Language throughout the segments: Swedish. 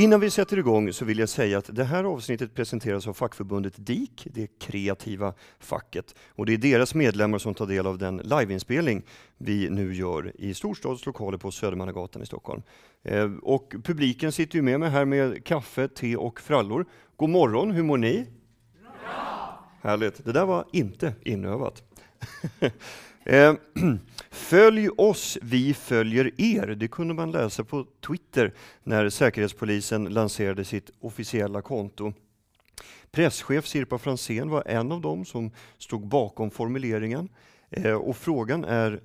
Innan vi sätter igång så vill jag säga att det här avsnittet presenteras av fackförbundet DIK, det kreativa facket. Och det är deras medlemmar som tar del av den liveinspelning vi nu gör i storstadslokaler på Södermannagatan i Stockholm. Eh, och publiken sitter ju med mig här med kaffe, te och frallor. God morgon, hur mår ni? Bra! Härligt, det där var inte inövat. Eh, Följ oss, vi följer er. Det kunde man läsa på Twitter när Säkerhetspolisen lanserade sitt officiella konto. Presschef Sirpa Fransén var en av dem som stod bakom formuleringen. Eh, och frågan är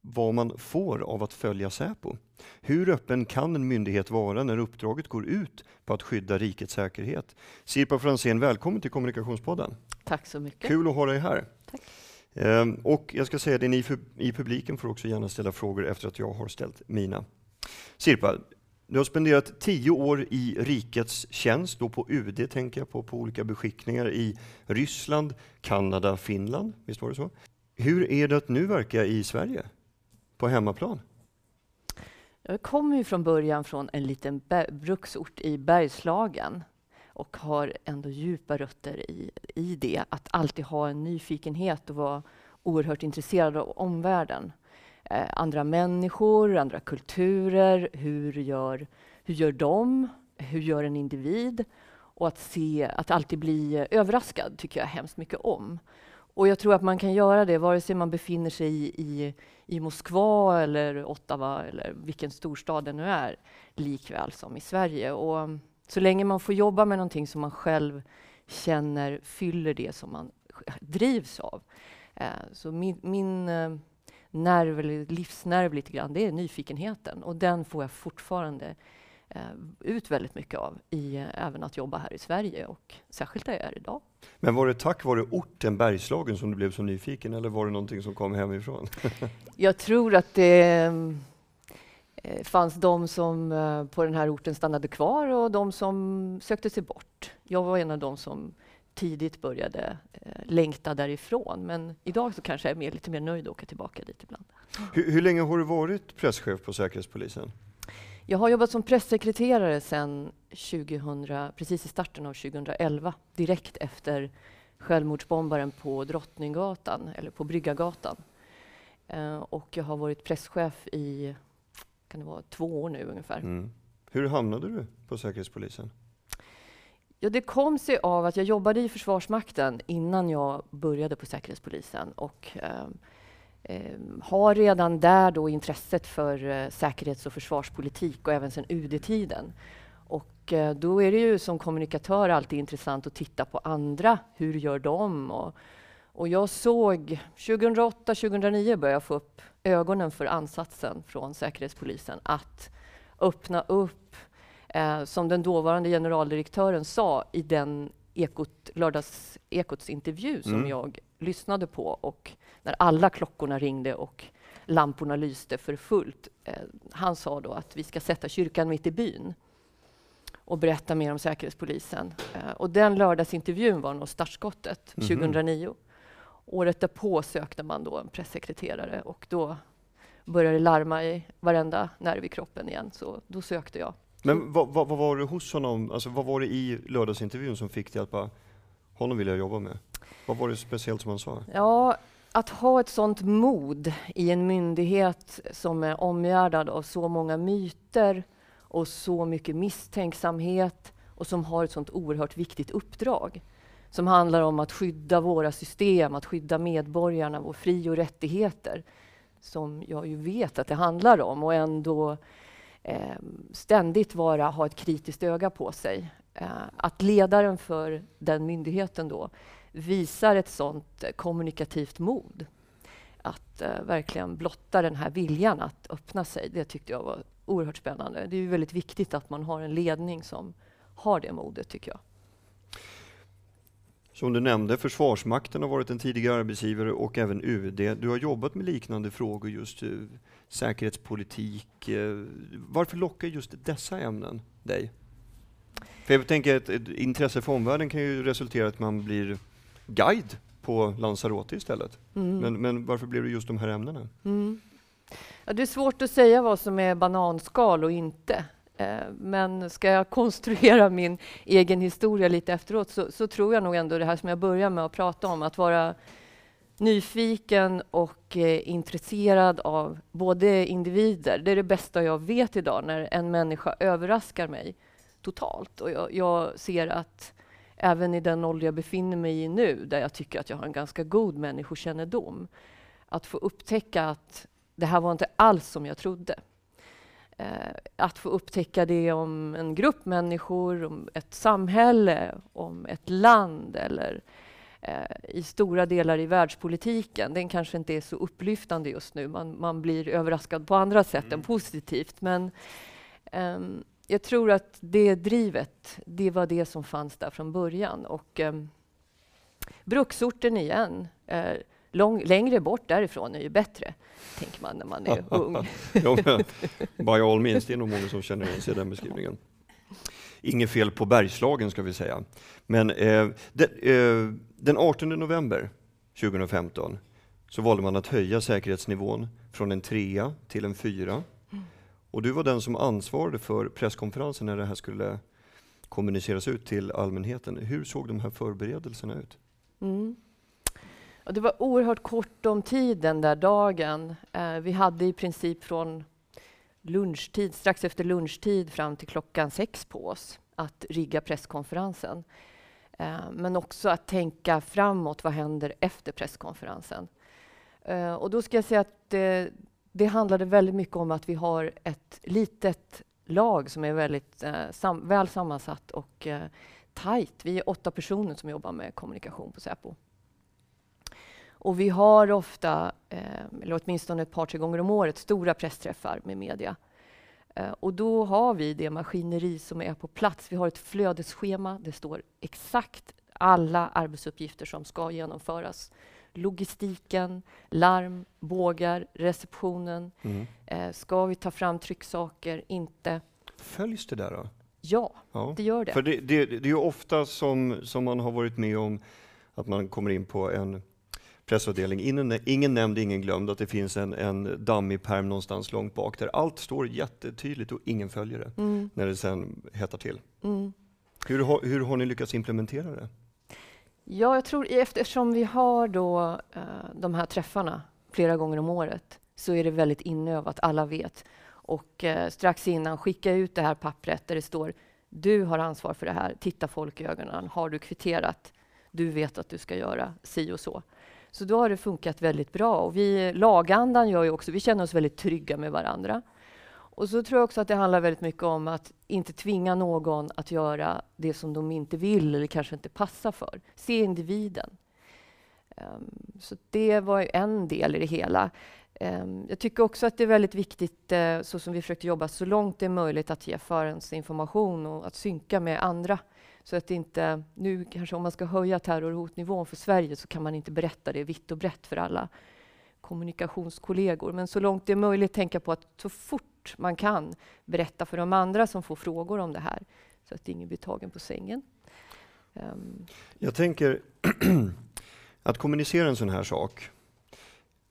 vad man får av att följa Säpo. Hur öppen kan en myndighet vara när uppdraget går ut på att skydda rikets säkerhet? Sirpa Fransén, välkommen till Kommunikationspodden. Tack så mycket. Kul att ha dig här. Tack. Ehm, och jag ska säga det, ni i publiken får också gärna ställa frågor efter att jag har ställt mina. Sirpa, du har spenderat tio år i rikets tjänst, då på UD tänker jag på, på olika beskickningar i Ryssland, Kanada, Finland. Visst var det så? Hur är det att nu verka i Sverige, på hemmaplan? Jag kommer ju från början från en liten bruksort i Bergslagen och har ändå djupa rötter i, i det. Att alltid ha en nyfikenhet och vara oerhört intresserad av omvärlden. Eh, andra människor, andra kulturer. Hur gör, hur gör de? Hur gör en individ? Och att, se, att alltid bli överraskad tycker jag hemskt mycket om. Och jag tror att man kan göra det vare sig man befinner sig i, i, i Moskva eller Ottawa eller vilken storstad det nu är, likväl som i Sverige. Och så länge man får jobba med någonting som man själv känner fyller det som man drivs av. Eh, så min, min eh, nerv, eller livsnerv lite grann, det är nyfikenheten. Och den får jag fortfarande eh, ut väldigt mycket av, i, även att jobba här i Sverige och särskilt där jag är idag. Men var det tack vare orten Bergslagen som du blev så nyfiken eller var det någonting som kom hemifrån? jag tror att det fanns de som eh, på den här orten stannade kvar och de som sökte sig bort. Jag var en av de som tidigt började eh, längta därifrån. Men idag så kanske jag är mer, lite mer nöjd att åka tillbaka dit ibland. Hur, hur länge har du varit presschef på Säkerhetspolisen? Jag har jobbat som pressekreterare sedan 2000, precis i starten av 2011, direkt efter självmordsbombaren på Drottninggatan, eller på Bryggargatan. Eh, och jag har varit presschef i kan det vara, två år nu ungefär. Mm. Hur hamnade du på Säkerhetspolisen? Ja, det kom sig av att jag jobbade i Försvarsmakten innan jag började på Säkerhetspolisen och eh, eh, har redan där då intresset för eh, säkerhets och försvarspolitik och även sedan UD-tiden. Och eh, då är det ju som kommunikatör alltid intressant att titta på andra. Hur gör de? Och, och jag såg 2008-2009 började jag få upp ögonen för ansatsen från Säkerhetspolisen att öppna upp, eh, som den dåvarande generaldirektören sa i den ekot, lördagsekots intervju som mm. jag lyssnade på och när alla klockorna ringde och lamporna lyste för fullt. Eh, han sa då att vi ska sätta kyrkan mitt i byn och berätta mer om Säkerhetspolisen. Eh, och den lördagsintervjun var nog startskottet mm. 2009. Året därpå sökte man då en pressekreterare och då började det larma i varenda nerv i kroppen igen, så då sökte jag. Men vad, vad, vad var det hos honom, alltså vad var det i lördagsintervjun som fick dig att bara, honom vill jag jobba med? Vad var det speciellt som han sa? Ja, att ha ett sånt mod i en myndighet som är omgärdad av så många myter och så mycket misstänksamhet och som har ett sånt oerhört viktigt uppdrag som handlar om att skydda våra system, att skydda medborgarna, våra fri och rättigheter, som jag ju vet att det handlar om, och ändå eh, ständigt vara, ha ett kritiskt öga på sig. Eh, att ledaren för den myndigheten då visar ett sådant eh, kommunikativt mod att eh, verkligen blotta den här viljan att öppna sig, det tyckte jag var oerhört spännande. Det är ju väldigt viktigt att man har en ledning som har det modet, tycker jag. Som du nämnde, Försvarsmakten har varit en tidigare arbetsgivare och även UD. Du har jobbat med liknande frågor, just uh, säkerhetspolitik. Uh, varför lockar just dessa ämnen dig? För jag tänker att ett intresse för omvärlden kan ju resultera i att man blir guide på Lanzarote istället. Mm. Men, men, varför blev det just de här ämnena? Mm. Ja, det är svårt att säga vad som är bananskal och inte. Eh, men ska jag konstruera min egen historia lite efteråt så, så, tror jag nog ändå det här som jag börjar med att prata om, att vara nyfiken och eh, intresserad av både individer. Det är det bästa jag vet idag, när en människa överraskar mig totalt. Och jag, jag ser att även i den ålder jag befinner mig i nu, där jag tycker att jag har en ganska god människokännedom, att få upptäcka att det här var inte alls som jag trodde. Eh, att få upptäcka det om en grupp människor, om ett samhälle, om ett land eller eh, i stora delar i världspolitiken. Den kanske inte är så upplyftande just nu. Man, man blir överraskad på andra sätt mm. än positivt. Men um, jag tror att det drivet, det var det som fanns där från början. Och um, bruksorten igen. Lång, längre bort därifrån är ju bättre, tänker man när man är ung. ja, by all means, det är nog många som känner igen sig i den beskrivningen. Inget fel på Bergslagen ska vi säga. Men eh, de, eh, den 18 november 2015 så valde man att höja säkerhetsnivån från en trea till en fyra. Och du var den som ansvarade för presskonferensen när det här skulle kommuniceras ut till allmänheten. Hur såg de här förberedelserna ut? Mm. Och det var oerhört kort om tid den där dagen. Eh, vi hade i princip från lunchtid, strax efter lunchtid fram till klockan sex på oss att rigga presskonferensen. Eh, men också att tänka framåt. Vad händer efter presskonferensen? Eh, och då ska jag säga att det, det handlade väldigt mycket om att vi har ett litet lag som är väldigt eh, sam väl sammansatt och eh, tajt. Vi är åtta personer som jobbar med kommunikation på Säpo. Och vi har ofta, eh, eller åtminstone ett par, tre gånger om året, stora pressträffar med media. Eh, och då har vi det maskineri som är på plats. Vi har ett flödesschema. Det står exakt alla arbetsuppgifter som ska genomföras. Logistiken, larm, bågar, receptionen. Mm. Eh, ska vi ta fram trycksaker? Inte. Följs det där? Då? Ja, ja, det gör det. För det, det, det är ju ofta som, som man har varit med om att man kommer in på en pressavdelning. Ingen, ingen nämnd, ingen glömd att det finns en, en dammig perm någonstans långt bak där allt står jättetydligt och ingen följer det mm. när det sen hettar till. Mm. Hur, har, hur har ni lyckats implementera det? Ja, jag tror eftersom vi har då, uh, de här träffarna flera gånger om året så är det väldigt inövat, alla vet. Och uh, strax innan, skicka ut det här pappret där det står du har ansvar för det här, titta folk i ögonen, har du kvitterat? Du vet att du ska göra si och så. Så då har det funkat väldigt bra. Och vi, lagandan gör ju också, vi känner oss väldigt trygga med varandra. Och så tror jag också att det handlar väldigt mycket om att inte tvinga någon att göra det som de inte vill eller kanske inte passar för. Se individen. Um, så det var en del i det hela. Um, jag tycker också att det är väldigt viktigt, uh, så som vi försökte jobba, så långt det är möjligt att ge förhandsinformation och att synka med andra så att inte, nu kanske om man ska höja terrorhotnivån för Sverige så kan man inte berätta det vitt och brett för alla kommunikationskollegor. Men så långt det är möjligt tänka på att så fort man kan berätta för de andra som får frågor om det här så att ingen blir tagen på sängen. Um. Jag tänker att kommunicera en sån här sak.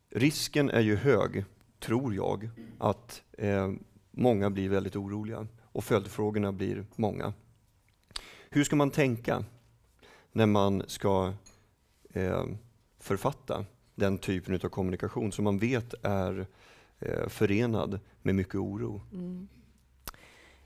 Risken är ju hög, tror jag, att eh, många blir väldigt oroliga och följdfrågorna blir många. Hur ska man tänka när man ska eh, författa den typen av kommunikation som man vet är eh, förenad med mycket oro? Mm.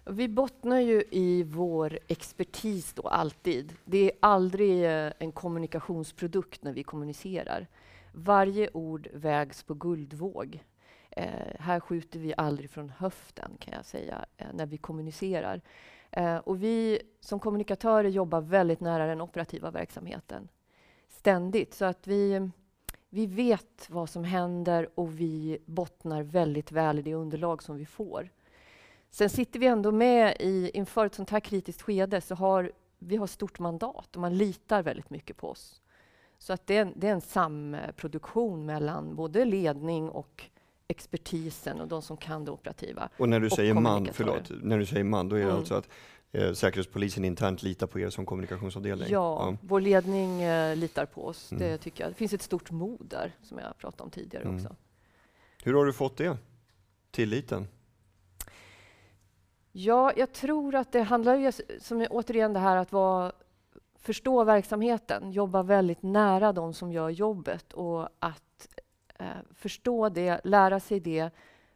Vi bottnar ju i vår expertis då, alltid. Det är aldrig eh, en kommunikationsprodukt när vi kommunicerar. Varje ord vägs på guldvåg. Eh, här skjuter vi aldrig från höften, kan jag säga, eh, när vi kommunicerar. Eh, och vi som kommunikatörer jobbar väldigt nära den operativa verksamheten. Ständigt. Så att vi, vi vet vad som händer och vi bottnar väldigt väl i det underlag som vi får. Sen sitter vi ändå med i, inför ett sånt här kritiskt skede så har vi har stort mandat och man litar väldigt mycket på oss. Så att det, är, det är en samproduktion mellan både ledning och expertisen och de som kan det operativa. Och när du säger man, förlåt, när du säger man, då är det mm. alltså att eh, Säkerhetspolisen internt litar på er som kommunikationsavdelning? Ja, ja. vår ledning eh, litar på oss. Mm. Det tycker jag. Det finns ett stort mod där, som jag pratade om tidigare mm. också. Hur har du fått det? Tilliten? Ja, jag tror att det handlar ju som återigen det här att vara, förstå verksamheten, jobba väldigt nära de som gör jobbet och att Eh, förstå det, lära sig det,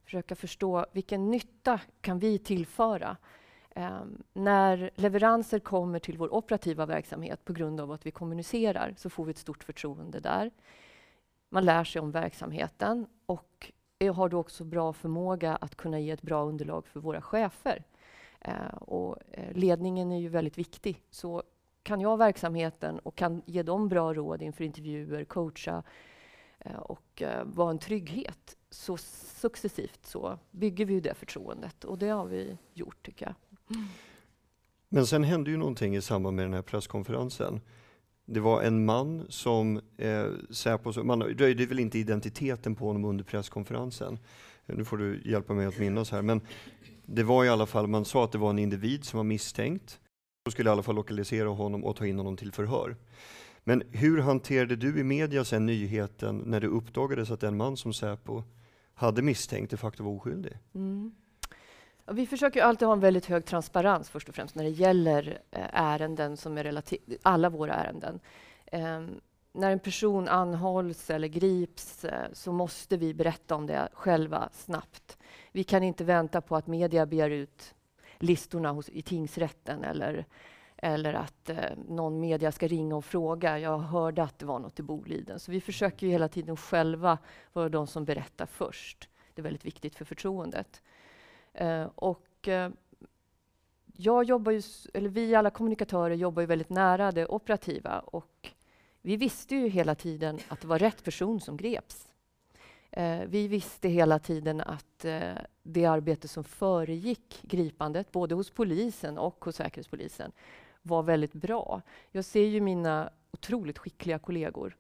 försöka förstå vilken nytta kan vi tillföra. Eh, när leveranser kommer till vår operativa verksamhet på grund av att vi kommunicerar så får vi ett stort förtroende där. Man lär sig om verksamheten och har då också bra förmåga att kunna ge ett bra underlag för våra chefer. Eh, och eh, ledningen är ju väldigt viktig. Så kan jag verksamheten och kan ge dem bra råd inför intervjuer, coacha Eh, och eh, vara en trygghet, så successivt så bygger vi det förtroendet. Och det har vi gjort, tycker jag. Men sen hände ju någonting i samband med den här presskonferensen. Det var en man som eh, Säpo, man röjde väl inte identiteten på honom under presskonferensen. Eh, nu får du hjälpa mig att minnas här. Men det var i alla fall, man sa att det var en individ som var misstänkt. Då skulle i alla fall lokalisera honom och ta in honom till förhör. Men hur hanterade du i media sen nyheten när det uppdagades att en man som Säpo hade misstänkt de facto var oskyldig? Mm. Vi försöker alltid ha en väldigt hög transparens först och främst när det gäller eh, ärenden som är relativt, alla våra ärenden. Um, när en person anhålls eller grips eh, så måste vi berätta om det själva snabbt. Vi kan inte vänta på att media begär ut listorna hos, i tingsrätten eller, eller att eh, någon media ska ringa och fråga. Jag hörde att det var något i Boliden. Så vi försöker hela tiden själva vara de som berättar först. Det är väldigt viktigt för förtroendet. Eh, och eh, jag jobbar ju, eller vi alla kommunikatörer jobbar ju väldigt nära det operativa och vi visste ju hela tiden att det var rätt person som greps. Eh, vi visste hela tiden att eh, det arbete som föregick gripandet, både hos polisen och hos Säkerhetspolisen, var väldigt bra. Jag ser ju mina otroligt skickliga kollegor.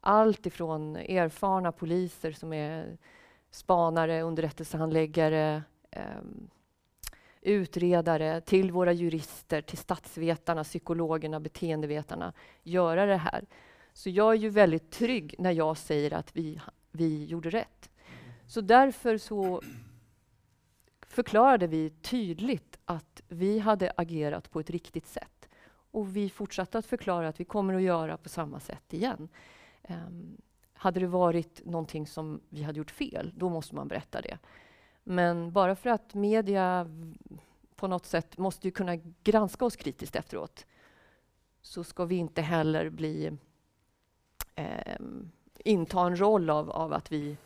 Allt ifrån erfarna poliser som är spanare, underrättelsehandläggare, um, utredare, till våra jurister, till statsvetarna, psykologerna, beteendevetarna göra det här. Så jag är ju väldigt trygg när jag säger att vi, vi gjorde rätt. Så därför så förklarade vi tydligt att vi hade agerat på ett riktigt sätt. Och vi fortsatte att förklara att vi kommer att göra på samma sätt igen. Um, hade det varit någonting som vi hade gjort fel, då måste man berätta det. Men bara för att media på något sätt måste ju kunna granska oss kritiskt efteråt så ska vi inte heller bli eh, inta en roll av, av att vi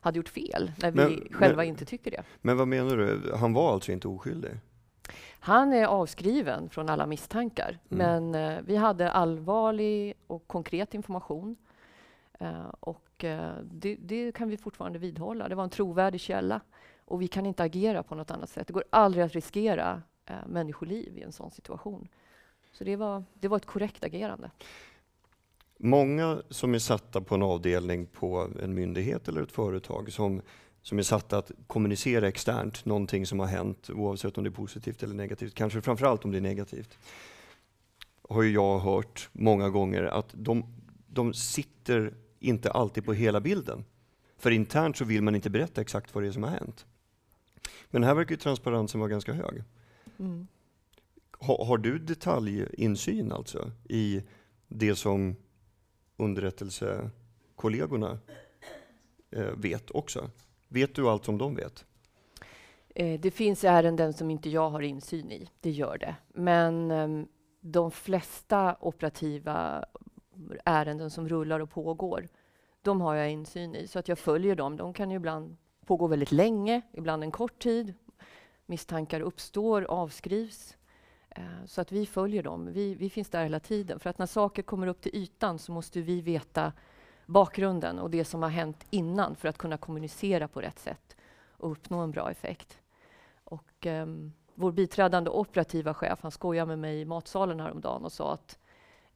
hade gjort fel när vi men, själva men, inte tycker det. Men vad menar du? Han var alltså inte oskyldig? Han är avskriven från alla misstankar, mm. men eh, vi hade allvarlig och konkret information. Eh, och eh, det, det, kan vi fortfarande vidhålla. Det var en trovärdig källa. Och vi kan inte agera på något annat sätt. Det går aldrig att riskera eh, människoliv i en sån situation. Så det var, det var ett korrekt agerande. Många som är satta på en avdelning på en myndighet eller ett företag som, som är satta att kommunicera externt någonting som har hänt, oavsett om det är positivt eller negativt, kanske framförallt om det är negativt, har ju jag hört många gånger att de, de sitter inte alltid på hela bilden. För internt så vill man inte berätta exakt vad det är som har hänt. Men här verkar ju transparensen vara ganska hög. Mm. Ha, har du detaljinsyn alltså i det som underrättelsekollegorna eh, vet också? Vet du allt som de vet? Eh, det finns ärenden som inte jag har insyn i, det gör det. Men eh, de flesta operativa ärenden som rullar och pågår, de har jag insyn i, så att jag följer dem. De kan ju ibland pågå väldigt länge, ibland en kort tid. Misstankar uppstår, avskrivs. Eh, så att vi följer dem. Vi, vi, finns där hela tiden. För att när saker kommer upp till ytan så måste vi veta bakgrunden och det som har hänt innan för att kunna kommunicera på rätt sätt och uppnå en bra effekt. Och, um, vår biträdande operativa chef han skojade med mig i matsalen häromdagen och sa att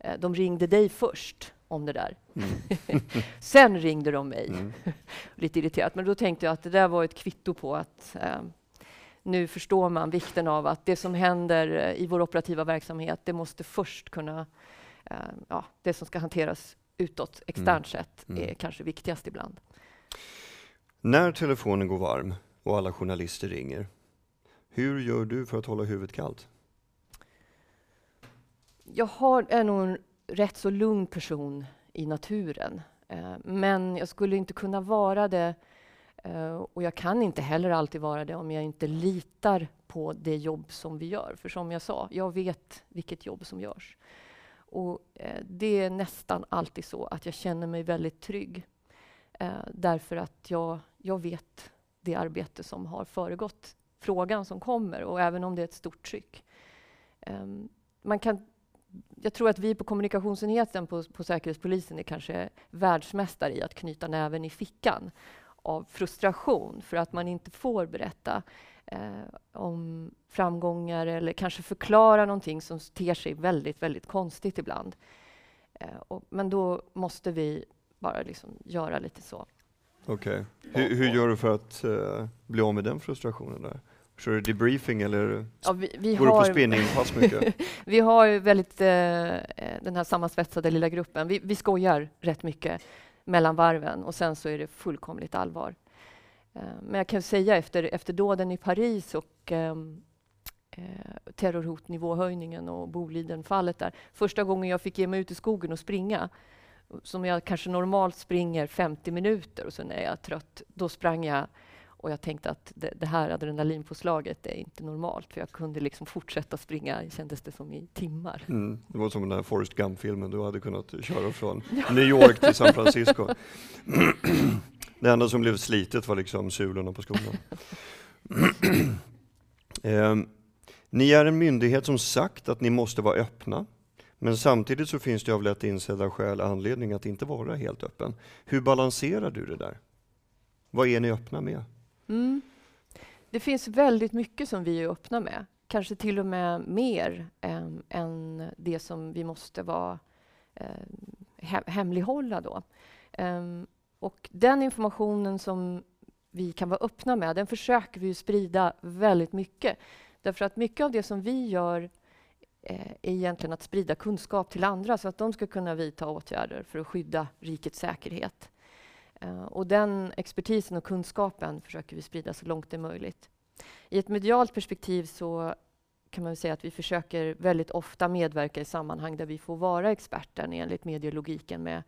uh, de ringde dig först om det där. Mm. Sen ringde de mig. Mm. Lite irriterat, men då tänkte jag att det där var ett kvitto på att eh, nu förstår man vikten av att det som händer eh, i vår operativa verksamhet, det måste först kunna... Eh, ja, det som ska hanteras utåt, externt mm. sett, är mm. kanske viktigast ibland. När telefonen går varm och alla journalister ringer, Hur gör du för att hålla huvudet kallt? Jag har, är nog en rätt så lugn person i naturen. Eh, men jag skulle inte kunna vara det eh, och jag kan inte heller alltid vara det om jag inte litar på det jobb som vi gör. För som jag sa, jag vet vilket jobb som görs. Och eh, det är nästan alltid så att jag känner mig väldigt trygg. Eh, därför att jag, jag vet det arbete som har föregått frågan som kommer och även om det är ett stort tryck. Ehm, man kan jag tror att vi på kommunikationsenheten på, på Säkerhetspolisen är kanske världsmästare i att knyta näven i fickan av frustration för att man inte får berätta eh, om framgångar eller kanske förklara någonting som ter sig väldigt, väldigt konstigt ibland. Eh, och, men då måste vi bara liksom göra lite så. Okej. Okay. Hur, hur, gör du för att uh, bli av med den frustrationen? Där? Kör du debriefing eller ja, vi, vi går har, du på spinningpass mycket? vi har väldigt eh, den här sammansvetsade lilla gruppen. Vi, vi skojar rätt mycket mellan varven och sen så är det fullkomligt allvar. Eh, men jag kan säga efter, efter dåden i Paris och ehm, eh, terrorhotnivåhöjningen och Bolidenfallet där. Första gången jag fick ge mig ut i skogen och springa, som jag kanske normalt springer 50 minuter och sen är jag trött, då sprang jag och jag tänkte att det, det här adrenalinpåslaget är inte normalt, för jag kunde liksom fortsätta springa, kändes det som, i timmar. Mm. Det var som den där Forrest Gump-filmen, du hade kunnat köra från New York till San Francisco. det enda som blev slitet var liksom sulorna på skorna. eh, ni är en myndighet som sagt att ni måste vara öppna, men samtidigt så finns det av lätt insedda skäl anledning att inte vara helt öppen. Hur balanserar du det där? Vad är ni öppna med? Mm. Det finns väldigt mycket som vi är öppna med. Kanske till och med mer eh, än det som vi måste vara eh, hemlighålla. Då. Eh, och den informationen som vi kan vara öppna med, den försöker vi sprida väldigt mycket. Därför att mycket av det som vi gör eh, är egentligen att sprida kunskap till andra så att de ska kunna vidta åtgärder för att skydda rikets säkerhet. Eh, och den expertisen och kunskapen försöker vi sprida så långt det är möjligt. I ett medialt perspektiv så kan man säga att vi försöker väldigt ofta medverka i sammanhang där vi får vara experten enligt medielogiken med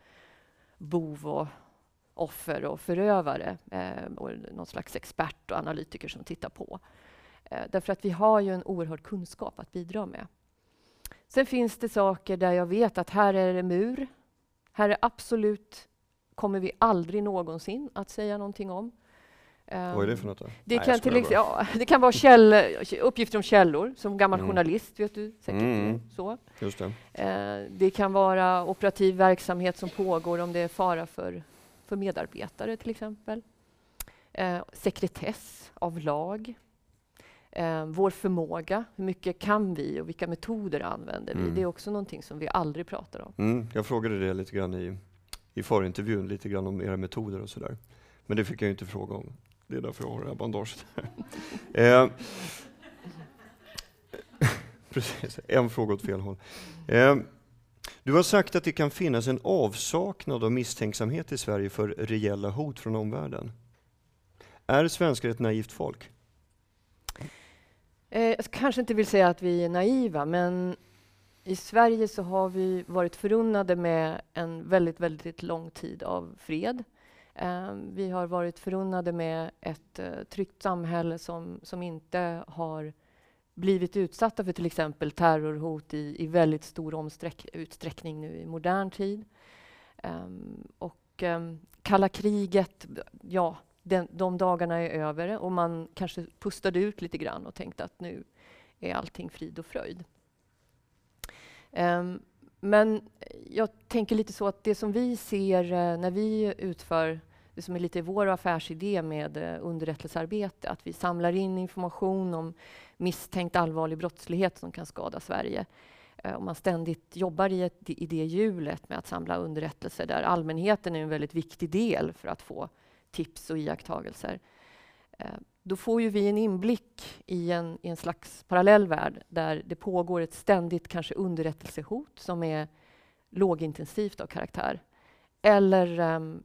bov och offer och förövare eh, och någon slags expert och analytiker som tittar på. Eh, därför att vi har ju en oerhörd kunskap att bidra med. Sen finns det saker där jag vet att här är det mur. Här är absolut kommer vi aldrig någonsin att säga någonting om. Vad är det för något? Då? Det, Nej, kan, till ex- ja, det kan vara käll, uppgifter om källor, som gammal mm. journalist vet du säkert. Mm. Så. Just det. Eh, det kan vara operativ verksamhet som pågår om det är fara för, för medarbetare till exempel. Eh, sekretess av lag. Eh, vår förmåga, hur mycket kan vi och vilka metoder använder vi? Mm. Det är också någonting som vi aldrig pratar om. Mm. Jag frågade det lite grann i i förintervjun lite grann om era metoder och sådär. Men det fick jag inte fråga om. Det är därför jag har det här bandaget. eh, precis, en fråga åt fel håll. Eh, du har sagt att det kan finnas en avsaknad av misstänksamhet i Sverige för reella hot från omvärlden. Är svenskar ett naivt folk? Eh, jag kanske inte vill säga att vi är naiva, men i Sverige så har vi varit förunnade med en väldigt, väldigt lång tid av fred. Eh, vi har varit förunnade med ett eh, tryggt samhälle som, som inte har blivit utsatta för till exempel terrorhot i, i väldigt stor utsträckning nu i modern tid. Um, och um, kalla kriget, ja, den, de dagarna är över och man kanske pustade ut lite grann och tänkte att nu är allting frid och fröjd. Ehm, men jag tänker lite så att det som vi ser eh, när vi utför det som är lite vår affärsidé med eh, underrättelsearbete, att vi samlar in information om misstänkt allvarlig brottslighet som kan skada Sverige. Eh, om man ständigt jobbar i, ett, i det hjulet med att samla underrättelser där allmänheten är en väldigt viktig del för att få tips och iakttagelser ehm, då får ju vi en inblick i en, i en slags parallell värld där det pågår ett ständigt kanske underrättelsehot som är lågintensivt av karaktär. Eller um,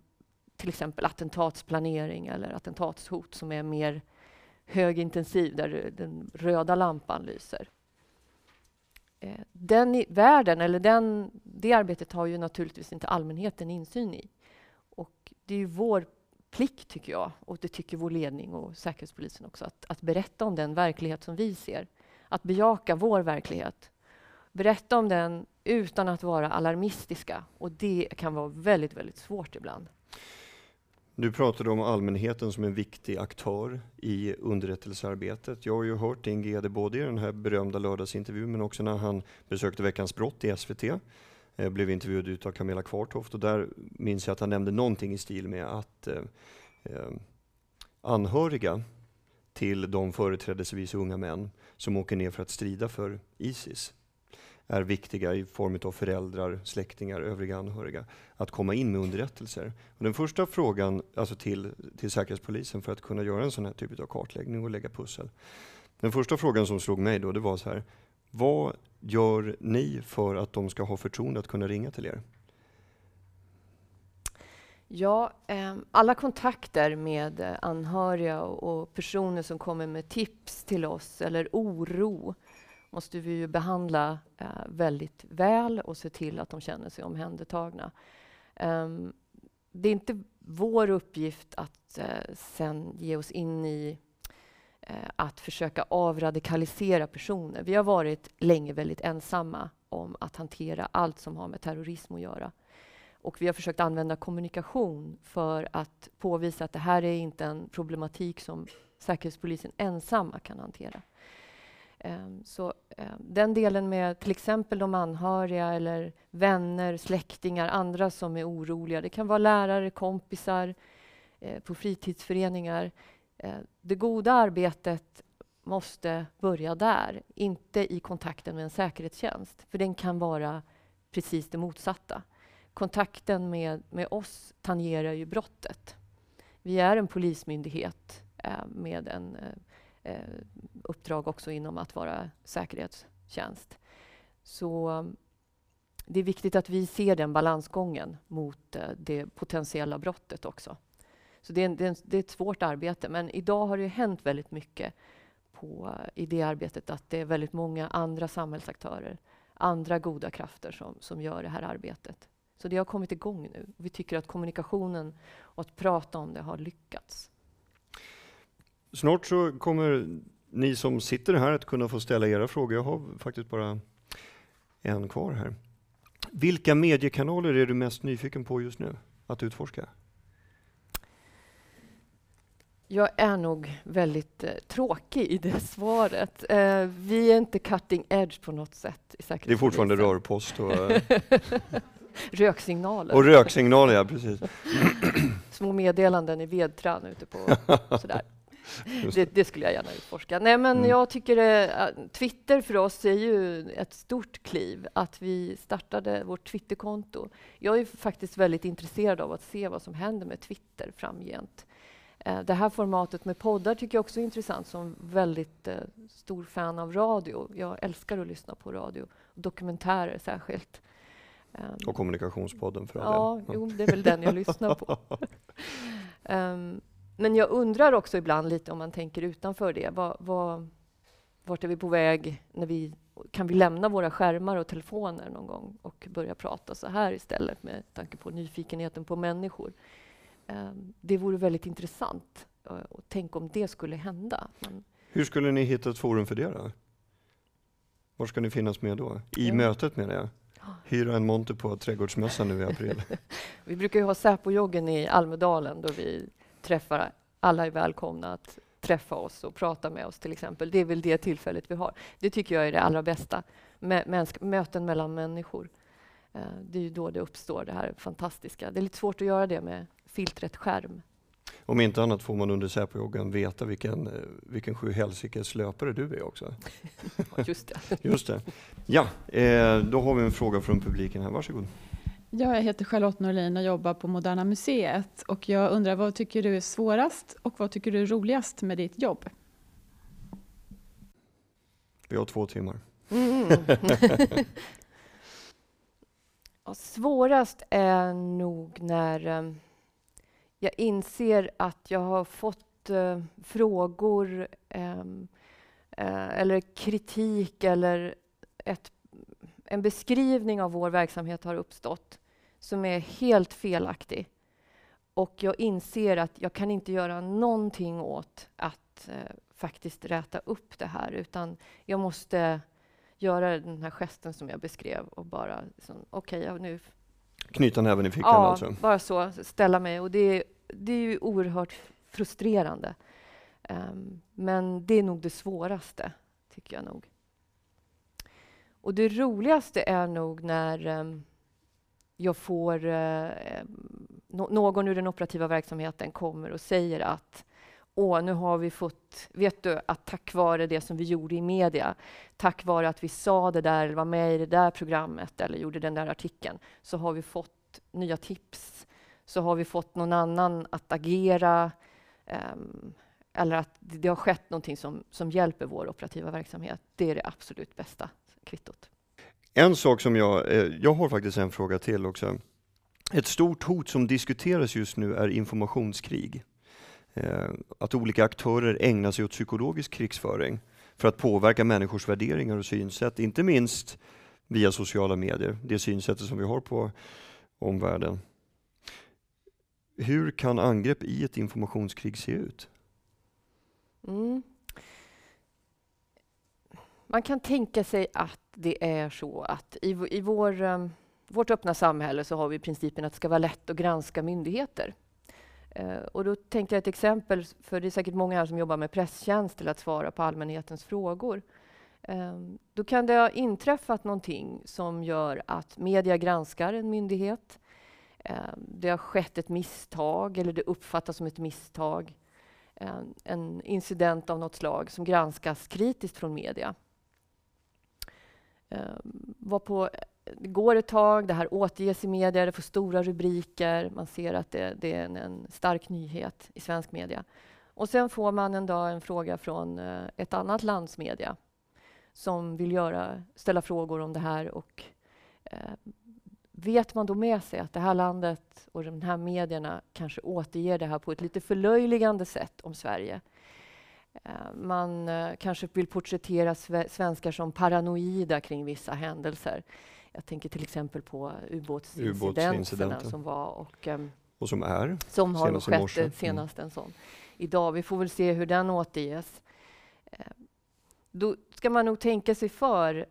till exempel attentatsplanering eller attentatshot som är mer högintensiv där den röda lampan lyser. Eh, den världen, eller den, det arbetet har ju naturligtvis inte allmänheten insyn i. Och det är ju vår plikt, tycker jag, och det tycker vår ledning och Säkerhetspolisen också, att, att berätta om den verklighet som vi ser. Att bejaka vår verklighet. Berätta om den utan att vara alarmistiska. Och det kan vara väldigt, väldigt svårt ibland. Du pratade om allmänheten som en viktig aktör i underrättelsearbetet. Jag har ju hört din GD både i den här berömda lördagsintervjun men också när han besökte Veckans brott i SVT. Jag eh, blev intervjuad av Camilla Kvartoft och där minns jag att han nämnde någonting i stil med att eh, eh, anhöriga till de företrädesvis unga män som åker ner för att strida för Isis är viktiga i form av föräldrar, släktingar, övriga anhöriga, att komma in med underrättelser. Och den första frågan alltså till, till Säkerhetspolisen för att kunna göra en sån här typ av kartläggning och lägga pussel. Den första frågan som slog mig då, det var så här, vad gör ni för att de ska ha förtroende att kunna ringa till er? Ja, eh, alla kontakter med eh, anhöriga och, och personer som kommer med tips till oss eller oro måste vi ju behandla eh, väldigt väl och se till att de känner sig omhändertagna. Ehm, det är inte vår uppgift att eh, sen ge oss in i Eh, att försöka avradikalisera personer. Vi har varit länge väldigt ensamma om att hantera allt som har med terrorism att göra. Och vi har försökt använda kommunikation för att påvisa att det här är inte en problematik som Säkerhetspolisen ensamma kan hantera. Ehm, så ehm, den delen med till exempel de anhöriga eller vänner, släktingar, andra som är oroliga. Det kan vara lärare, kompisar eh, på fritidsföreningar. Eh, det goda arbetet måste börja där, inte i kontakten med en säkerhetstjänst. För den kan vara precis det motsatta. Kontakten med, med oss tangerar ju brottet. Vi är en polismyndighet eh, med en eh, eh uppdrag också inom att vara säkerhetstjänst. Så mm, det är viktigt att vi ser den balansgången mot eh, det potentiella brottet också. Så det är, en, det, är en, det är, ett svårt arbete, men idag har det hänt väldigt mycket på, i det arbetet att det är väldigt många andra samhällsaktörer, andra goda krafter som, som gör det här arbetet. Så det har kommit igång nu. Vi tycker att kommunikationen och att prata om det har lyckats. Snart så kommer ni som sitter här att kunna få ställa era frågor. Jag har faktiskt bara en kvar här. Vilka mediekanaler är du mest nyfiken på just nu att utforska? Jag är nog väldigt eh, tråkig i det svaret. Eh, vi är inte cutting edge på något sätt. I det är fortfarande rörpost och... röksignaler. Och röksignaler, ja precis. Små meddelanden i vedträn ute på sådär. Det, det, skulle jag gärna utforska. Nej, men mm. jag tycker uh, Twitter för oss är ju ett stort kliv. Att vi startade vårt Twitterkonto. Jag är faktiskt väldigt intresserad av att se vad som händer med Twitter framgent. Uh, det här formatet med poddar tycker jag också är intressant som väldigt uh, stor fan av radio. Jag älskar att lyssna på radio, dokumentärer särskilt. Um, och kommunikationspodden för all Ja, jo, det är väl den jag lyssnar på. Um, Men jag undrar också ibland lite om man tänker utanför det. Vad, vad, vart är vi på väg? När vi, kan vi lämna våra skärmar och telefoner någon gång och börja prata så här istället med tanke på nyfikenheten på människor? Ehm, det vore väldigt intressant. Eh, och tänk om det skulle hända. Men Hur skulle ni hitta ett forum för det då? Var ska ni finnas med då? I ja. mötet menar jag? Hyra en monter på Trädgårdsmässan nu i april. vi brukar ju ha Säpo-joggen i Almedalen då vi träffar. Alla är välkomna att träffa oss och prata med oss till exempel. Det är väl det tillfället vi har. Det tycker jag är det allra bästa. möten mellan människor. Eh, det är ju då det uppstår det här fantastiska. Det är lite svårt att göra det med filtret skärm. Om inte annat får man under Säpo-joggan veta vilken, eh, vilken sjuhelsikes löpare du är också. just det. just det. Ja, eh, då har vi en fråga från publiken här. Varsågod. Jag heter Charlotte Norlin och jobbar på Moderna Museet. Och jag undrar, vad tycker du är svårast och vad tycker du är roligast med ditt jobb? Vi har två timmar. Mm. svårast är nog när um, jag inser att jag har fått eh, frågor ehm, eh, eller kritik eller ett, en beskrivning av vår verksamhet har uppstått som är helt felaktig. Och jag inser att jag kan inte göra någonting åt att eh, faktiskt räta upp det här, utan jag måste göra den här gesten som jag beskrev och bara okej, okay, ja, nu... Knyta näven i fickan ja, alltså? bara så, ställa mig. Och det, det är ju oerhört frustrerande. Um, men det är nog det svåraste, tycker jag nog. Och det roligaste är nog när um, jag får eh, ehm, uh, no någon ur den operativa verksamheten kommer och säger att Åh, nu har vi fått, vet du att tack vare det som vi gjorde i media, tack vare att vi sa det där, eller var med i det där programmet eller gjorde den där artikeln, så har vi fått nya tips. Så har vi fått någon annan att agera. Um, eller att det har skett någonting som, som hjälper vår operativa verksamhet. Det är det absolut bästa kvittot. En sak som jag, eh, jag har faktiskt en fråga till också. Ett stort hot som diskuteras just nu är informationskrig. Eh, att olika aktörer ägnar sig åt psykologisk krigsföring för att påverka människors värderingar och synsätt, inte minst via sociala medier, det synsättet som vi har på omvärlden. Hur kan angrepp i ett informationskrig se ut? Mm. Man kan tänka sig att det är så att i, i vår, um, vårt öppna samhälle så har vi principen att det ska vara lätt att granska myndigheter. Uh, och då tänkte jag ett exempel, för det är säkert många här som jobbar med presstjänst eller att svara på allmänhetens frågor. Um, då kan det ha inträffat någonting som gör att media granskar en myndighet. Ehm, det har skett ett misstag eller det uppfattas som ett misstag ehm, en, incident av något slag som granskas kritiskt från media. Ehm, var på, det går ett tag, det här återges i media, det får stora rubriker, man ser att det, det är en, en, stark nyhet i svensk media. Och sen får man en dag en fråga från eh, ett annat lands media som vill göra, ställa frågor om det här och vet man då med sig att det här landet och de här medierna kanske återger det här på ett lite förlöjligande sätt om Sverige. Eh, man eh, kanske vill porträttera svenskar som paranoida kring vissa händelser. Jag tänker till exempel på ubåtsincidenterna som var och, ehm, och som är som har skett mm. senast en sån. Idag, vi får väl se hur den återges. Eh, då ska man nog tänka sig för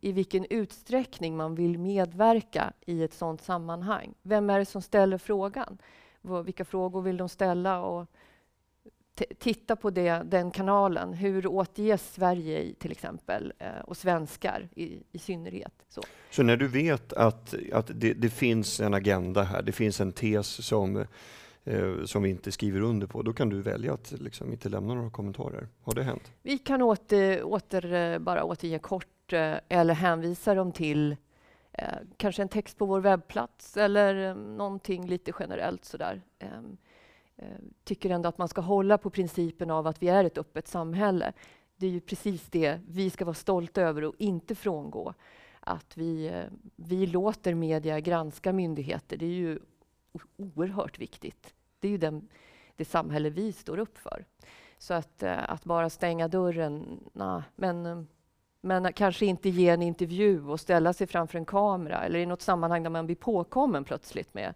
i vilken utsträckning man vill medverka i ett sådant sammanhang. Vem är det som ställer frågan? Vilka frågor vill de ställa? Och titta på det, den kanalen. Hur återges Sverige i, till exempel, eh, och svenskar i, i synnerhet? Så. Så när du vet att, att det, det finns en agenda här, det finns en tes som eh, som vi inte skriver under på, då kan du välja att liksom inte lämna några kommentarer. Har det hänt? Vi kan åter, åter eh, bara återge kort bort eh, eller hänvisa dem till eh, kanske en text på vår webbplats eller eh, någonting lite generellt sådär. Ehm, tycker ändå att man ska hålla på principen av att vi är ett öppet samhälle. Det är ju precis det vi ska vara stolta över och inte frångå. Att vi, vi låter media granska myndigheter, det är ju oerhört viktigt. Det är ju den, det samhälle vi står upp för. Så att, att bara stänga dörren, nah, men men kanske inte ge en intervju och ställa sig framför en kamera eller i något sammanhang där man blir påkommen plötsligt med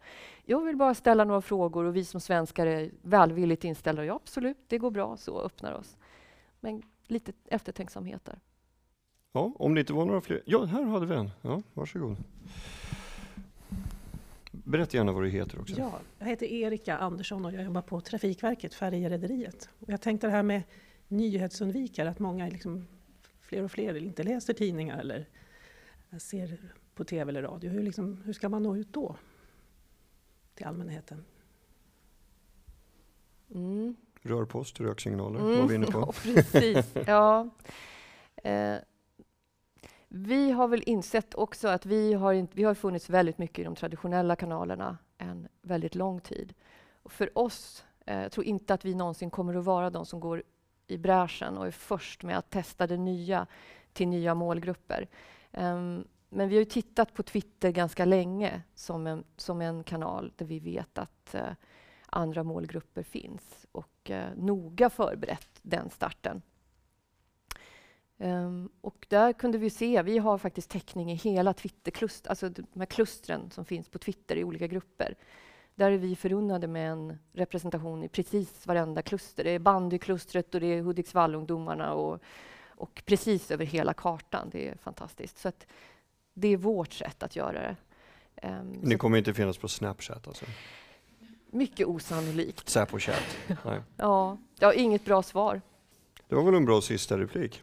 jag vill bara ställa några frågor och vi som svenskar är välvilligt inställda. Ja, absolut, det går bra, så öppnar oss. Men lite eftertänksamhet där. Ja, om det inte var några fler. Ja, här hade vi en. Ja, varsågod. Berätta gärna vad du heter också. Ja, jag heter Erika Andersson och jag jobbar på Trafikverket, Färjerederiet. Jag tänkte det här med nyhetsundvikare, att många liksom fler och fler inte läser tidningar eller ser på tv eller radio. Hur, liksom, hur ska man nå ut då till allmänheten? Mm. Rörpost, röksignaler mm. var vi inne på. Ja, precis. ja. Eh, vi har väl insett också att vi har, inte, vi har funnits väldigt mycket i de traditionella kanalerna en väldigt lång tid. Och för oss, eh, jag tror inte att vi någonsin kommer att vara de som går i bräschen och är först med att testa det nya till nya målgrupper. Um, men vi har ju tittat på Twitter ganska länge som en, som en kanal där vi vet att, uh, andra målgrupper finns och uh, noga förberett den starten. Um, och där kunde vi se, vi har faktiskt täckning i hela Twitterklustret, alltså de här klustren som finns på Twitter i olika grupper. Där är vi förunnade med en representation i precis varenda kluster. Det är bandyklustret och det är Hudiksvallungdomarna och, och precis över hela kartan. Det är fantastiskt. Så det är vårt sätt att göra det. Um, Ni kommer inte finnas på Snapchat alltså? Mycket osannolikt. Säpo-chatt? ja, ja, inget bra svar. Det var väl en bra sista replik.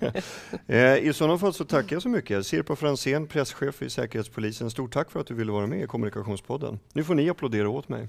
Eh, I sådana fall så tackar jag så mycket. Sirpa Franzén, presschef i Säkerhetspolisen. Stort tack för att du ville vara med i Kommunikationspodden. Nu får ni applådera åt mig.